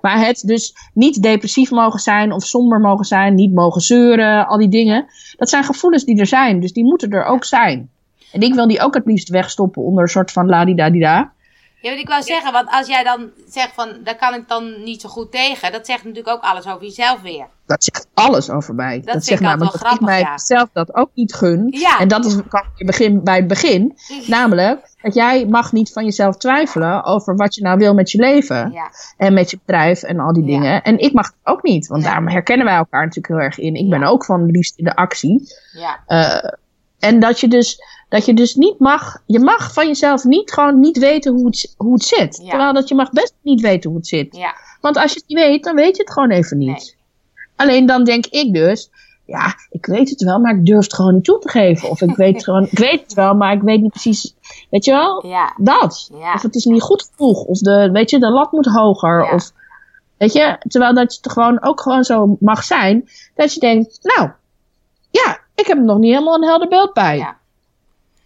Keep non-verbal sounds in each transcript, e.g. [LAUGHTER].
Maar het dus niet depressief mogen zijn of somber mogen zijn, niet mogen zeuren, al die dingen. Dat zijn gevoelens die er zijn, dus die moeten er ook zijn. En ik wil die ook het liefst wegstoppen onder een soort van ladidadida. Ja, wat ik wou zeggen, want als jij dan zegt van, daar kan ik dan niet zo goed tegen, dat zegt natuurlijk ook alles over jezelf weer. Dat zegt alles over mij. Dat, vind zegt namelijk wel dat ik grappig, mij ja. zelf dat ook niet gun. Ja. En dat is kan je begin, bij het begin. [LAUGHS] Namelijk, dat jij mag niet van jezelf twijfelen over wat je nou wil met je leven. Ja, En met je bedrijf en al die dingen. En ik mag het ook niet. Want Nee. daarom herkennen wij elkaar natuurlijk heel erg in. Ik ben ook van liefst in de actie. ja, Eh, en dat je, dus, dat je dus niet mag. Je mag van jezelf niet gewoon niet weten hoe het, hoe het zit. Ja. Terwijl dat je mag best niet weten hoe het zit. ja, Want als je het niet weet, dan weet je het gewoon even niet. Nee. Alleen dan denk ik dus. Ja, ik weet het wel, maar ik durf het gewoon niet toe te geven. Of ik weet, het [LAUGHS] gewoon, ik weet het wel, maar ik weet niet precies. Weet je wel? ja, Dat. Ja. Of het is niet goed genoeg. Of de, weet je, de lat moet hoger. Of, weet je, terwijl dat het gewoon ook gewoon zo mag zijn. Dat je denkt, nou, ja, ik heb er nog niet helemaal een helder beeld bij. ja.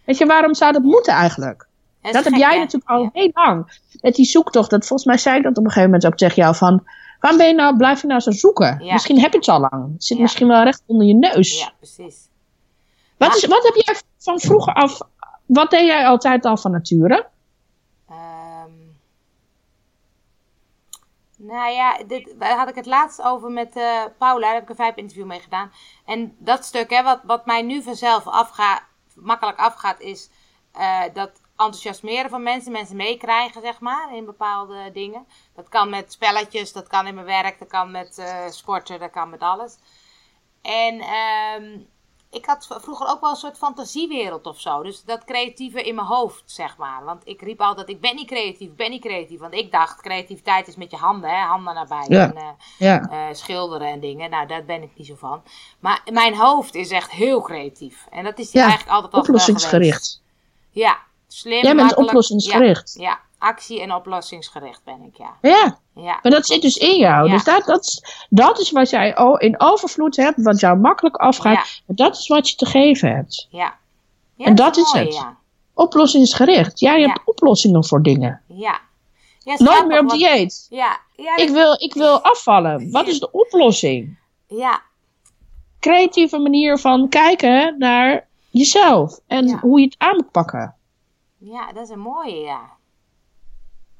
Weet je, waarom zou dat moeten eigenlijk? Dat heb jij hè? natuurlijk al Ja. heel lang. Met die zoektocht. Dat, volgens mij zei ik dat op een gegeven moment ook tegen jou van... Waarom ben je nou, blijf je nou zo zoeken? Ja. Misschien heb je het al lang. Het zit Ja. misschien wel recht onder je neus. Ja, precies. Wat, is, wat heb jij van vroeger af... Wat deed jij altijd al van nature? Ehm, nou ja, dit, daar had ik het laatst over met eh, Paula. Daar heb ik een vijf interview mee gedaan. En dat stuk, hè, wat, wat mij nu vanzelf afgaat, makkelijk afgaat, is eh, dat enthousiasmeren van mensen, mensen meekrijgen, zeg maar, in bepaalde dingen. Dat kan met spelletjes, dat kan in mijn werk, dat kan met eh, sporten, dat kan met alles. En ehm, ik had vroeger ook wel een soort fantasiewereld of zo. Dus dat creatieve in mijn hoofd, zeg maar. Want ik riep altijd, ik ben niet creatief, ben niet creatief. Want ik dacht, creativiteit is met je handen, hè. Handen naar buiten. Ja. En, eh, Ja. eh, schilderen en dingen. Nou, daar ben ik niet zo van. Maar mijn hoofd is echt heel creatief. En dat is Ja, eigenlijk altijd al. Oplossingsgericht. Ja, slim, Jij bent makkelijk. oplossingsgericht. Ja, ja, actie- en oplossingsgericht ben ik, ja. Ja, Ja, maar dat zit dus in jou. Ja. Dus dat, dat, is- dat is wat jij in overvloed hebt. Wat jou makkelijk afgaat. Ja. Dat is wat je te geven hebt. ja. ja En dat is mooi, het. Ja, Oplossingsgericht. Jij hebt oplossingen voor dingen. ja. Nooit meer op dieet. Ja, ja, Ik wil, ik wil [LAUGHS] afvallen. Wat is de oplossing? ja, Creatieve manier van kijken naar jezelf. En hoe je het aan moet pakken. ja, dat is een mooie, ja.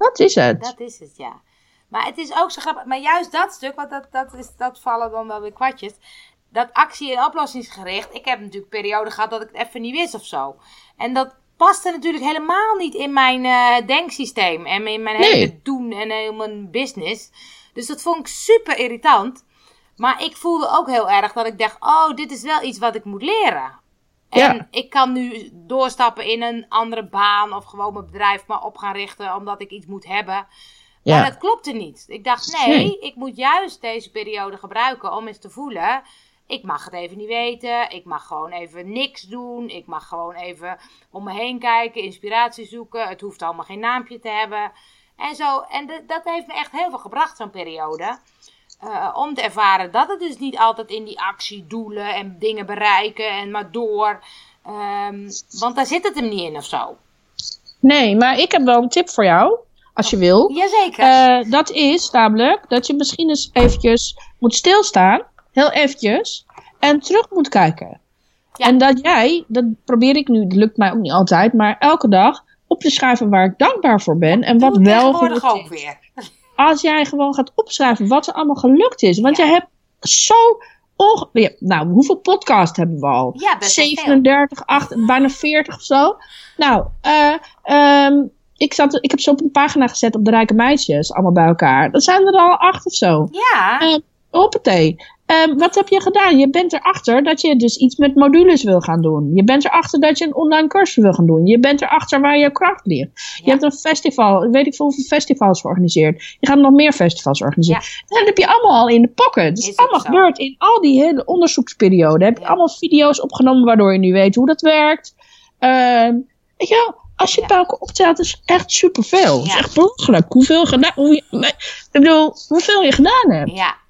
Dat is het. Dat is het, ja. Maar het is ook zo grappig. Maar juist dat stuk, want dat, dat, is, dat vallen dan wel weer kwartjes. Dat actie- en oplossingsgericht. Ik heb natuurlijk perioden gehad dat ik het even niet wist of zo. En dat paste natuurlijk helemaal niet in mijn eh, denksysteem. En in mijn Nee. hele doen en in mijn business. Dus dat vond ik super irritant. Maar ik voelde ook heel erg dat ik dacht: oh, dit is wel iets wat ik moet leren. Ja. En ik kan nu doorstappen in een andere baan of gewoon mijn bedrijf maar op gaan richten omdat ik iets moet hebben. Ja. Maar dat klopte niet. Ik dacht, nee, Nee. ik moet juist deze periode gebruiken om eens te voelen. Ik mag het even niet weten. Ik mag gewoon even niks doen. Ik mag gewoon even om me heen kijken, inspiratie zoeken. Het hoeft allemaal geen naampje te hebben. En zo. En dat heeft me echt heel veel gebracht, zo'n periode. Eh, om te ervaren dat het dus niet altijd in die actie, doelen en dingen bereiken en maar door. Ehm, want daar zit het hem niet in of zo. Nee, maar ik heb wel een tip voor jou. Als je wil. Jazeker. Eh, dat is namelijk dat je misschien eens eventjes moet stilstaan. Heel eventjes. En terug moet kijken. Ja. En dat jij, dat probeer ik nu, dat lukt mij ook niet altijd, maar elke dag op te schrijven waar ik dankbaar voor ben. En wat wel tegenwoordig gelukt ook is. weer. Als jij gewoon gaat opschrijven wat er allemaal gelukt is. Want Ja. je hebt zo onge... ja, nou, hoeveel podcasts hebben we al? Ja, best wel veel. 37, 8, [LAUGHS] bijna 40 of zo. Nou, eh, ehm, ik, zat, ik heb ze op een pagina gezet op de Rijke Meisjes, allemaal bij elkaar. Dat zijn er al acht of zo. Ja, Eh, hoppatee. Ehm, wat heb je gedaan? Je bent erachter dat je dus iets met modules wil gaan doen. Je bent erachter dat je een online cursus wil gaan doen. Je bent erachter waar je kracht ligt. Je Ja. hebt een festival, weet ik veel hoeveel festivals georganiseerd. Je gaat nog meer festivals organiseren. Dat heb je allemaal al in de pocket. Het is, allemaal gebeurd in al die hele onderzoeksperiode. Heb je Ja. allemaal video's opgenomen waardoor je nu weet hoe dat werkt. Ehm, weet je wel, als je het bij elkaar optelt, is echt superveel. Het is Ja. echt belachelijk hoeveel, gedaan, hoe je, ik bedoel, hoeveel je gedaan hebt. ja.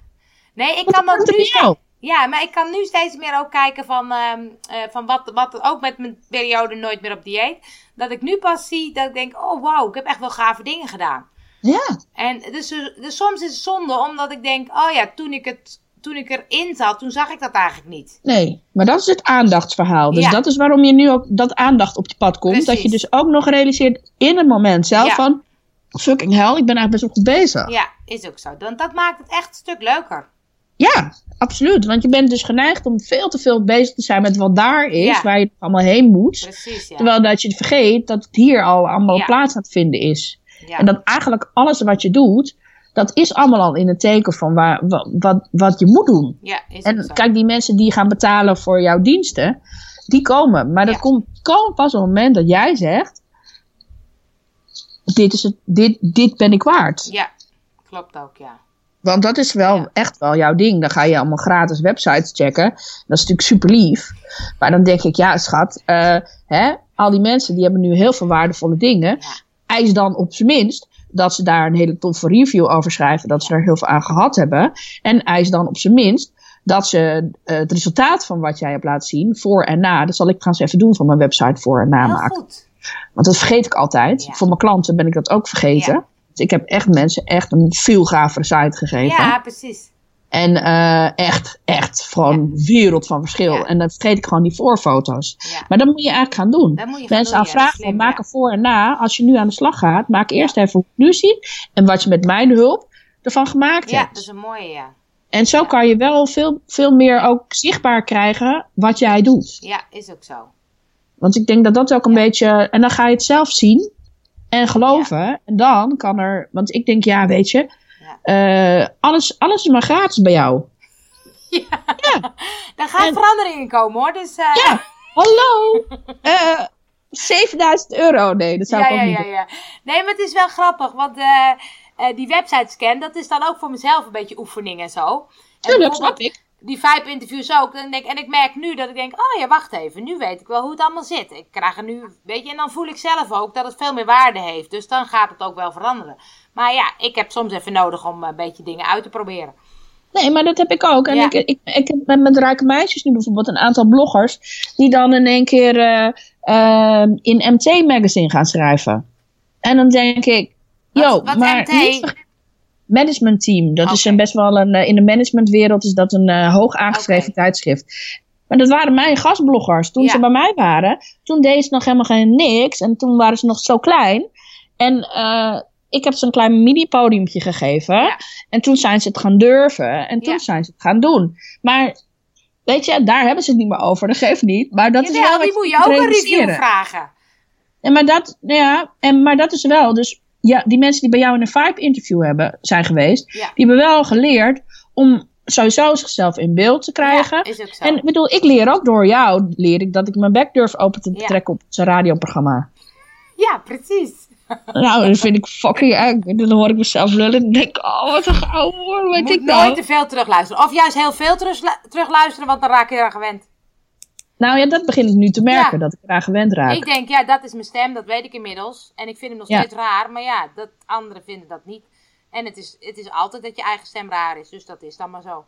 Nee, ik Wat kan er nu... jou? Ja, maar ik kan nu steeds meer ook kijken van, ehm, eh, van wat, wat ook met mijn periode nooit meer op dieet. Dat ik nu pas zie dat ik denk, oh wauw, ik heb echt wel gave dingen gedaan. Ja. En dus, dus soms is het zonde, omdat ik denk, oh ja, toen ik, het, toen ik erin zat, toen zag ik dat eigenlijk niet. Nee, maar dat is het aandachtsverhaal. Dus Ja. dat is waarom je nu ook dat aandacht op je pad komt. Dat je dus ook nog realiseert in het moment zelf Ja. van... Fucking hell, ik ben eigenlijk best wel goed bezig. Ja, is ook zo. Dan, dat maakt het echt een stuk leuker. Ja, absoluut. Want je bent dus geneigd om veel te veel bezig te zijn met wat daar is, Ja. waar je allemaal heen moet. Precies, ja. Terwijl dat je vergeet dat het hier al allemaal Ja. plaats aan het vinden is. En dat eigenlijk alles wat je doet, dat is allemaal al in het teken van waar, wat, wat, wat je moet doen. ja, is ook En kijk, die mensen die gaan betalen voor jouw diensten, die komen. Maar dat komt komen pas op het moment dat jij zegt: dit, is het, dit, dit ben ik waard. Ja, klopt ook, ja. Want dat is wel echt wel jouw ding. Dan ga je allemaal gratis websites checken. Dat is natuurlijk super lief. Maar dan denk ik, ja, schat, eh, hè, al die mensen die hebben nu heel veel waardevolle dingen. Ja. Eis dan op zijn minst dat ze daar een hele toffe review over schrijven. Dat ze er heel veel aan gehad hebben. En eis dan op zijn minst dat ze eh, het resultaat van wat jij hebt laten zien, voor en na. Dat zal ik trouwens even doen van mijn website voor en na maken. goed. Want dat vergeet ik altijd. Ja. Voor mijn klanten ben ik dat ook vergeten. Ja. Dus ik heb echt mensen echt een veel gavere site gegeven. Ja, precies. En eh, echt, echt gewoon een wereld van verschil. Ja. En dan vergeet ik gewoon die voorfoto's. Ja. Maar dat moet je eigenlijk gaan doen. Dat moet je gaan Mensen doen, aan ja, vragen van slim, maak ja. een voor en na. Als je nu aan de slag gaat, maak eerst even hoe het nu ziet. En wat je met mijn hulp ervan gemaakt Ja, hebt. dat is een mooie, ja. En zo kan je wel veel, veel meer ook zichtbaar krijgen wat jij doet. Ja, is ook zo. Want ik denk dat dat ook een beetje. En dan ga je het zelf zien en geloven. En dan kan er. Want ik denk, ja, weet je. Ja. eh, alles, alles is maar gratis bij jou. [LAUGHS] Daar gaan En- veranderingen komen hoor. Dus, eh, Ja, [LAUGHS] hallo. Eh 7000 euro. Nee, dat zou ja, ik ook ja, niet ja, ja. Nee, maar het is wel grappig. Want die website scan, dat is dan ook voor mezelf een beetje oefening en zo. En Tuurlijk, snap ik. Die vijf interviews ook. Dan denk, en ik merk nu dat ik denk, oh ja, wacht even. Nu weet ik wel hoe het allemaal zit. Ik krijg er nu, weet je, en dan voel ik zelf ook dat het veel meer waarde heeft. Dus dan gaat het ook wel veranderen. Maar ja, ik heb soms even nodig om een beetje dingen uit te proberen. Nee, maar dat heb ik ook. En Ja. ik, ik, ik heb met, met Rijke Meisjes nu bijvoorbeeld een aantal bloggers. die dan in één keer eh, eh, in MT Magazine gaan schrijven. En dan denk ik. Wat- Yo, wat maar MT? niet verge- management team. Dat is een best wel een. eh, in de managementwereld is dat een eh, hoog aangeschreven tijdschrift. Maar dat waren mijn gastbloggers. Toen Ja. ze bij mij waren, toen deden ze nog helemaal geen niks. En toen waren ze nog zo klein. En eh, ik heb ze een klein mini-podiumpje gegeven. Ja. En toen zijn ze het gaan durven. En toen Ja. zijn ze het gaan doen. Maar weet je, daar hebben ze het niet meer over. Dat geeft niet. Maar dat is wel die moet je ook een review vragen. En maar dat, ja, en, maar dat is wel. Dus ja, die mensen die bij jou in een Vibe-interview hebben, zijn geweest. Ja. Die hebben wel geleerd om sowieso zichzelf in beeld te krijgen. Ja, is ook zo. En ik bedoel, ik leer ook door jou, leer ik dat ik mijn bek durf open te Ja. trekken op zijn radioprogramma. Ja, precies. [LAUGHS] Nou, dat vind ik fucking eng. Dan hoor ik mezelf lullen en denk ik, oh, wat een gouden woord, weet Moet ik nooit nou. te veel terugluisteren. Of juist heel veel terug, terugluisteren, want dan raak je eraan gewend. Nou ja, dat begin ik nu te merken, Ja. dat ik eraan gewend raak. Ik denk, ja, dat is mijn stem, dat weet ik inmiddels. En ik vind hem nog Ja. steeds raar, maar ja, dat, anderen vinden dat niet. En het is, het is altijd dat je eigen stem raar is, dus dat is dan maar zo.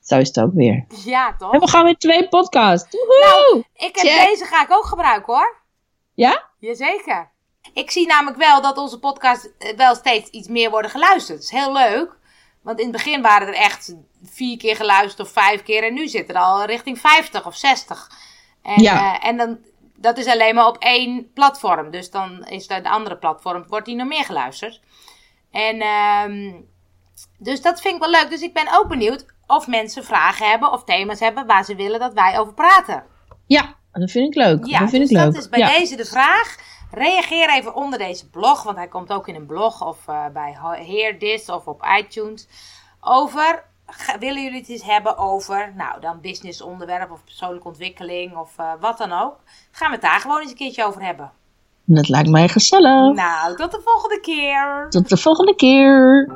Zo is het ook weer. [LAUGHS] Ja, toch? En we gaan weer twee podcasts. Woehoe! Ik heb Check. deze ga ik ook gebruiken hoor. Ja? Jazeker. Ik zie namelijk wel dat onze podcasts eh, wel steeds iets meer worden geluisterd. Dat is heel leuk. Want in het begin waren er echt vier keer geluisterd of vijf keer. En nu zitten er al richting 50 of 60. En, Ja. eh, en dan, dat is alleen maar op één platform. Dus dan is de andere platform, wordt die nog meer geluisterd. En ehm, dus dat vind ik wel leuk. Dus ik ben ook benieuwd of mensen vragen hebben of thema's hebben waar ze willen dat wij over praten. Ja, dat vind ik leuk. Ja, dat vind dus ik leuk. dat is bij ja. deze de vraag. Reageer even onder deze blog, want hij komt ook in een blog of eh, bij Hear This of op iTunes. Over, willen jullie het eens hebben over, nou dan business onderwerp of persoonlijke ontwikkeling of eh, wat dan ook. Gaan we het daar gewoon eens een keertje over hebben. Dat lijkt mij gezellig. Nou, tot de volgende keer. Tot de volgende keer.